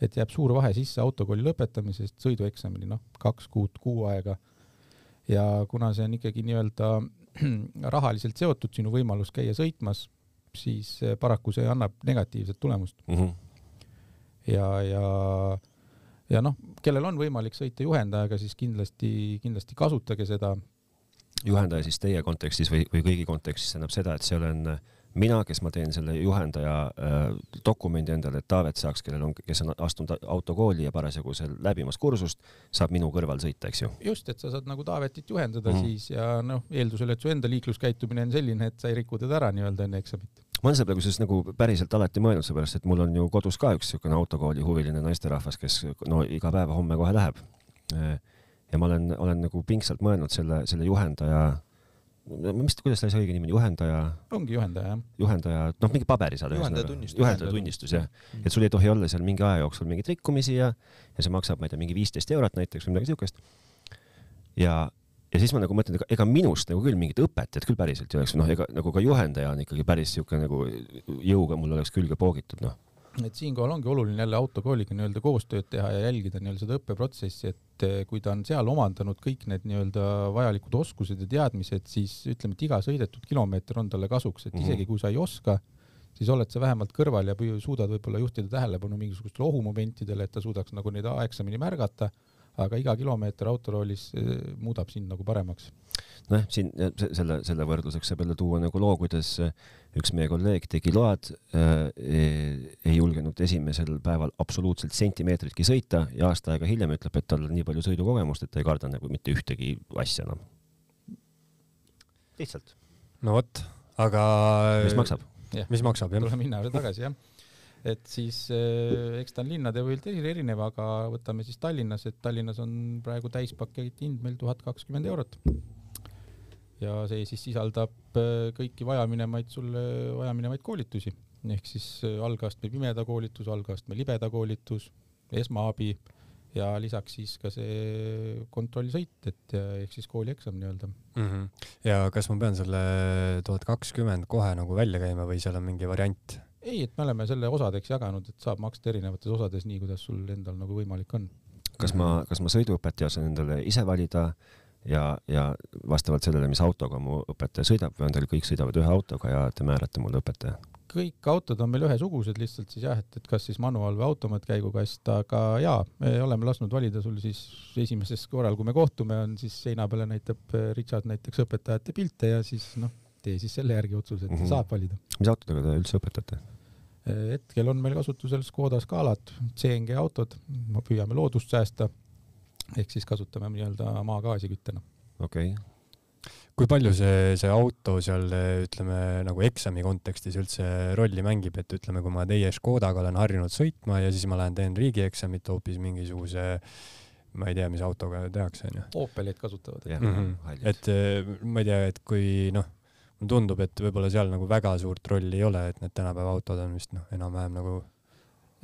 et jääb suur vahe sisse autokooli lõpetamisest sõidueksamini, noh, kaks kuud, kuu aega. ja kuna see on ikkagi nii-öelda rahaliselt seotud, sinu võimalus käia sõitmas, siis paraku see annab negatiivset tulemust mm. -hmm ja, ja, ja noh, kellel on võimalik sõita juhendajaga, siis kindlasti, kindlasti kasutage seda. juhendaja siis teie kontekstis või, või kõigi kontekstis tähendab seda, et see olen mina, kes ma teen selle juhendaja äh, dokumendi endale, et Taavet saaks, kellel on, kes on astunud autokooli ja parasjagu seal läbimas kursust, saab minu kõrval sõita, eks ju. just, et sa saad nagu Taavetit juhendada mm -hmm. siis ja noh, eeldusel, et su enda liikluskäitumine on selline, et sa ei riku teda ära nii-öelda enne eksamit. Ma olen selle peale kusjuures nagu päriselt alati mõelnud, seepärast et mul on ju kodus ka üks niisugune autokooli huviline naisterahvas, kes no iga päev homme kohe läheb. ja ma olen, olen nagu pingsalt mõelnud selle, selle juhendaja mis, kuidas sai õige nimi on, juhendaja? ongi juhendaja, jah. juhendaja, noh, mingi paberisaade. juhendajatunnistus. juhendajatunnistus, jah. et sul ei tohi olla seal mingi aja jooksul mingeid rikkumisi ja, ja see maksab, ma ei tea, mingi viisteist eurot näiteks või midagi siukest. ja, ja siis ma nagu mõtlen, ega, minust nagu küll mingit õpetajat küll päriselt ei oleks, noh, ega nagu ka juhendaja on ikkagi päris siuke nagu jõuga mul oleks külge poogitud, noh. Et siinkohal ongi oluline jälle autokooliga nii-öelda koostööd teha ja jälgida nii-öelda seda õppeprotsessi, et eh, kui ta on seal omandanud kõik need nii-öelda vajalikud oskused ja teadmised, siis ütleme, et iga sõidetud kilomeeter on talle kasuks, et mhm. isegi kui sa ei oska, siis oled sa vähemalt kõrval ja suudad võib-olla juhtida tähelepanu mingisugustele ohumomentidele, et ta suudaks nagu neid aegsamini märgata, aga iga kilomeeter autoroolis eh, muudab sind nagu paremaks nojah, siin selle, selle võrdluseks saab jälle tuua nagu loo, kuidas äh, üks meie kolleeg tegi load äh,, ei julgenud esimesel päeval absoluutselt sentimeetritki sõita ja aasta aega hiljem ütleb, et tal on nii palju sõidukogemust, et ta ei karda nagu mitte ühtegi asja enam. lihtsalt. no vot, aga. mis maksab? mis maksab, jah. tuleme hinna juurde tagasi, jah et siis äh, eks ta on linnade võilt erinev, aga võtame siis Tallinnas, et Tallinnas on praegu täispaketi hind meil tuhat kakskümmend eurot ja see siis sisaldab äh, kõiki vajaminevaid sulle vajaminevaid koolitusi ehk siis äh, algastme pimeda koolitus, algastme libeda koolitus, esmaabi ja lisaks siis ka see kontrollsõit, et ehk siis koolieksam nii-öelda mm. -hmm. ja kas ma pean selle tuhat kakskümmend kohe nagu välja käima või seal on mingi variant? Ei, et me oleme selle osadeks jaganud, et saab maksta erinevates osades, nii kuidas sul endal nagu võimalik on. kas ma, kas ma sõiduõpetaja saan endale ise valida ja, ja vastavalt sellele, mis autoga mu õpetaja sõidab või on teil kõik sõidavad ühe autoga ja te määrate mulle õpetaja? kõik autod on meil ühesugused, lihtsalt siis jah, et, et kas siis manuaal või automaatkäigukast, aga jaa, me oleme lasknud valida sul siis esimesel korral, kui me kohtume, on siis seina peale näitab Richard näiteks õpetajate pilte ja siis noh, tee siis selle järgi otsuse, et mm -hmm. saab valida. mis autodega te üldse õpetate? Eh, hetkel on meil kasutusel Škoda Scalad, CNG autod, püüame loodust säästa ehk siis kasutame nii-öelda maagaasi küttena. okei okay kui palju see, see auto seal ütleme nagu eksami kontekstis üldse rolli mängib, et ütleme, kui ma teie Škodaga olen harjunud sõitma ja siis ma lähen teen riigieksamit hoopis mingisuguse ma ei tea, mis autoga tehakse, onju. Opelit kasutavad. Mm -hmm. et ma ei tea, et kui noh, tundub, et võib-olla seal nagu väga suurt rolli ei ole, et need tänapäeva autod on vist noh, enam-vähem nagu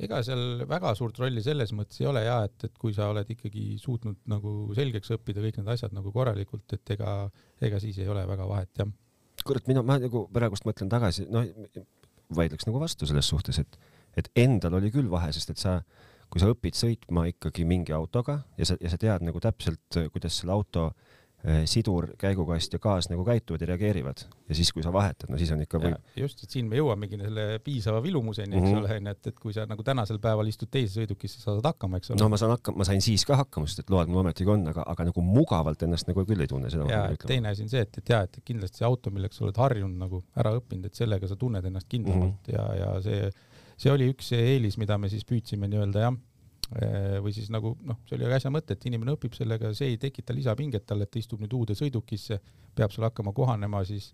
ega seal väga suurt rolli selles mõttes ei ole ja et, et kui sa oled ikkagi suutnud nagu selgeks õppida kõik need asjad nagu korralikult, et ega, ega siis ei ole väga vahet, jah. kurat, mina, ma nagu praegust mõtlen tagasi, noh, vaidleks nagu vastu selles suhtes, et, et endal oli küll vahe, sest et sa, kui sa õpid sõitma ikkagi mingi autoga ja sa, ja sa tead nagu täpselt, kuidas selle auto äh, sidur, käigukast ja gaas nagu käituvad ja reageerivad ja siis, kui sa vahetad, no siis on ikka või. just, et siin me jõuamegi selle piisava vilumuseni, eks mm -hmm. ole, onju, et, et kui sa nagu tänasel päeval istud teise sõidukisse, sa saad hakkama, eks ole. no ma saan hakkama, ma sain siis ka hakkama, sest et load mul ometigi on, aga, aga nagu mugavalt ennast nagu küll ei tunne, seda ja, teine asi on see, et, et jaa, et kindlasti see auto, milleks sa oled harjunud nagu ära õppinud, et sellega sa tunned ennast kindlamalt mm -hmm. ja, ja see, see oli üks eelis, mida me siis püüdsime nii-öelda jah Äh, või siis nagu noh, see oli äsja mõte, et inimene õpib sellega, see ei tekita lisapinget talle, et ta istub nüüd uude sõidukisse, peab seal hakkama kohanema siis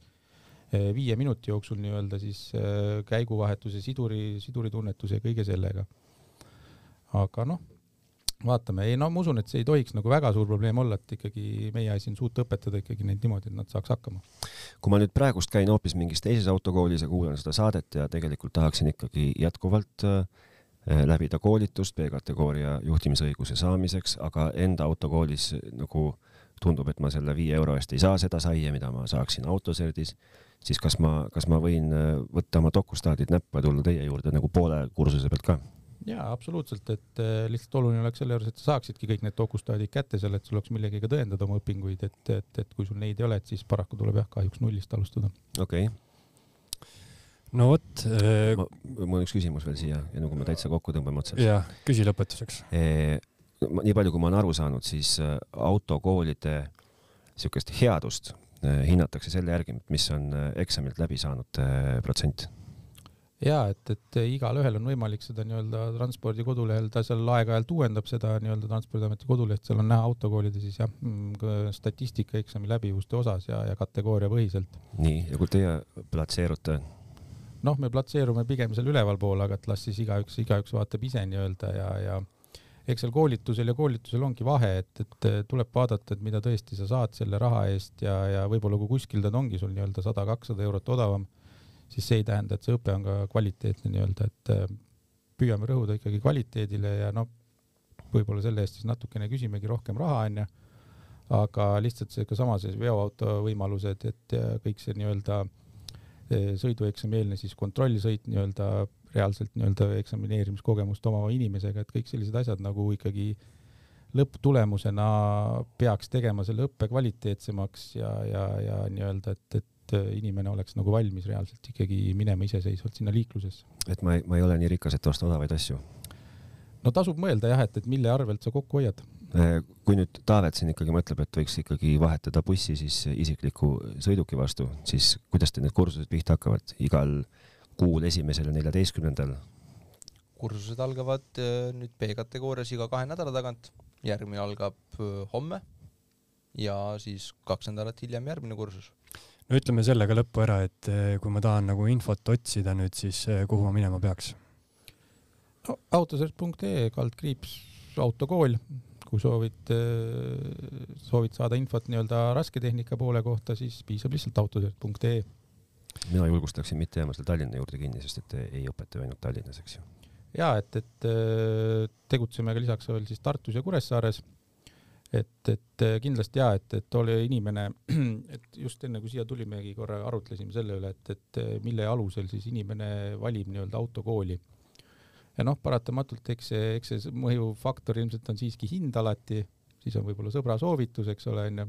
äh, viie minuti jooksul nii-öelda siis äh, käiguvahetuse, siduri, siduritunnetuse ja kõige sellega. aga noh, vaatame, ei no ma usun, et see ei tohiks nagu väga suur probleem olla, et ikkagi meie asi on suuta õpetada ikkagi neid niimoodi, et nad saaks hakkama. kui ma nüüd praegust käin hoopis mingis teises autokoolis ja kuulan seda saadet ja tegelikult tahaksin ikkagi jätkuvalt äh, läbida koolitust B-kategooria juhtimisõiguse saamiseks, aga enda autokoolis nagu tundub, et ma selle viie euro eest ei saa seda saia, mida ma saaksin autoserdis, siis kas ma, kas ma võin eh, võtta oma dokustaadid näppu ja tulla teie juurde nagu poole kursuse pealt ka? jaa, absoluutselt, et äh, lihtsalt oluline oleks selle juures, et sa saaksidki kõik need dokustaadid kätte seal, et sul oleks millegagi tõendada oma õpinguid, et, et, et kui sul neid ei ole, et siis paraku tuleb jah, kahjuks nullist alustada. okei okay no vot äh,. mul on üks küsimus veel siia, enne kui me täitsa kokku tõmbame otsad. jah, küsi lõpetuseks e,. nii palju, kui ma olen aru saanud, siis äh, autokoolide niisugust headust äh, hinnatakse selle järgi, mis on äh, eksamilt läbi saanud protsent ja et, et igalühel on võimalik seda nii-öelda transpordi kodulehel, ta seal aeg-ajalt uuendab seda nii-öelda Transpordiameti koduleht, seal on näha autokoolide siis jah, mm, statistika eksami läbivuste osas ja, ja kategooria põhiselt. nii, ja kui teie platseerute? Noh, me platseerume pigem seal ülevalpool, aga et las siis igaüks, igaüks vaatab ise nii-öelda ja, ja eks seal koolitusel ja koolitusel ongi vahe, et, et tuleb vaadata, et mida tõesti sa saad selle raha eest ja, ja võib-olla kui kuskil ta ongi sul nii-öelda sada, kakssada eurot odavam siis see ei tähenda, et see õpe on ka kvaliteetne nii-öelda, et äh, püüame rõhuda ikkagi kvaliteedile ja noh, võib-olla selle eest siis natukene küsimegi rohkem raha, onju. aga lihtsalt see ka sama see veoauto võimalused, et kõik see nii-öelda äh, sõidueksami eelne siis kontrollsõit nii-öelda reaalselt nii-öelda eksamineerimiskogemust omava inimesega, et kõik sellised asjad nagu ikkagi lõpptulemusena peaks tegema selle õppe kvaliteetsemaks ja, ja, ja nii-öelda, et, et et äh, inimene oleks nagu valmis reaalselt ikkagi minema iseseisvalt sinna liiklusesse. et ma ei, ma ei ole nii rikas, et osta odavaid asju? no tasub mõelda jah, et, et mille arvelt sa kokku hoiad. Äh, kui nüüd Taavet siin ikkagi mõtleb, et võiks ikkagi vahetada bussi siis isikliku sõiduki vastu, siis kuidas teil need kursused pihta hakkavad, igal kuul esimesel ja neljateistkümnendal? kursused algavad äh, nüüd B-kategoorias iga kahe nädala tagant, järgmine algab homme ja siis kaks nädalat hiljem järgmine kursus no ütleme selle ka lõppu ära, et kui ma tahan nagu infot otsida nüüd, siis kuhu ma minema peaks? no autosert.ee kaldkriips autokool, kui soovid, soovid saada infot nii-öelda rasketehnika poole kohta, siis piisab lihtsalt autosert.ee. mina julgustaksin mitte jääma selle Tallinna juurde kinni, sest et ei õpeta ju ainult Tallinnas, eks ju. ja et, et tegutseme ka lisaks veel siis Tartus ja Kuressaares et, et äh, kindlasti ja et, et ole inimene, et just enne kui siia tulimegi, korra arutlesime selle üle, et, et äh, mille alusel siis inimene valib nii-öelda autokooli. Ja noh, paratamatult eks see, eks see mõjufaktor ilmselt on siiski hind alati, siis on võib-olla sõbra soovitus, eks ole, onju.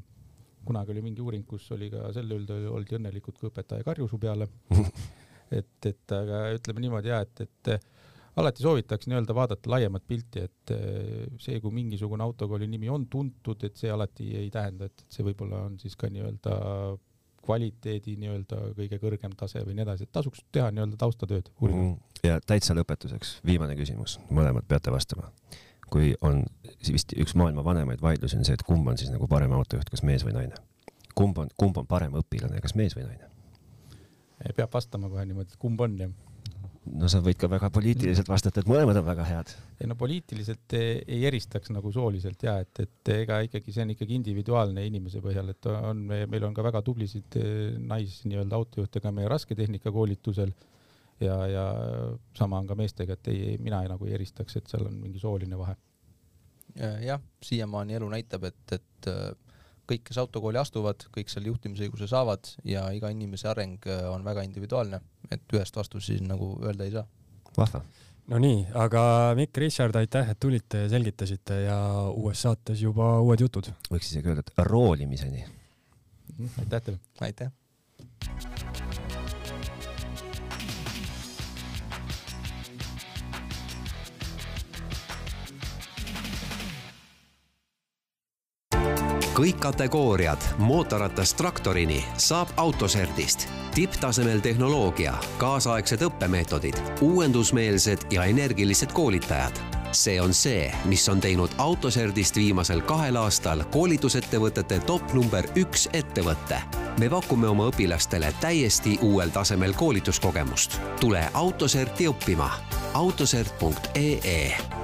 kunagi oli mingi uuring, kus oli ka selle üle oldi õnnelikud, kui õpetaja karjus su peale. et, et aga ütleme niimoodi ja et, et alati soovitaks nii-öelda vaadata laiemat pilti, et eh, see, kui mingisugune autokooli nimi on tuntud, et see alati ei tähenda, et, see võib-olla on siis ka nii-öelda kvaliteedi nii-öelda kõige kõrgem tase või nii edasi, et tasuks teha nii-öelda taustatööd, uurida mm. -hmm. Ja täitsa lõpetuseks viimane küsimus, mõlemad peate vastama. kui on vist üks maailma vanemaid vaidlusi on see, et kumb on siis nagu parem autojuht, kas mees või naine? kumb on, kumb on parem õpilane, kas mees või naine? peab vastama kohe niimoodi, et kumb on jah no sa võid ka väga poliitiliselt vastata, et mõlemad on väga head. ei no poliitiliselt ei eristaks nagu sooliselt ja et, et ega ikkagi see on ikkagi individuaalne inimese põhjal, et on, meil on ka väga tublisid eh, nais nii-öelda autojuhte ka meie rasketehnika koolitusel ja, ja sama on ka meestega, et ei, mina ei, nagu ei eristaks, et seal on mingi sooline vahe. jah, siiamaani elu näitab, et, et kõik, kes autokooli astuvad, kõik seal juhtimisõiguse saavad ja iga inimese areng äh, on väga individuaalne, et ühest vastust siis nagu öelda ei saa. vahva. no nii, aga Mikk, Richard, aitäh, et tulite ja selgitasite ja uues saates juba uued jutud. võiks isegi öelda, et roolimiseni. aitäh teile. aitäh. Kõik kategooriad mootorratast traktorini saab Autoserdist. tipptasemel tehnoloogia, kaasaegsed õppemeetodid, uuendusmeelsed ja energilised koolitajad. see on see, mis on teinud Autoserdist viimasel kahel aastal koolitusettevõtete top number üks ettevõtte. me pakume oma õpilastele täiesti uuel tasemel koolituskogemust. tule Autoserti õppima. autosert.ee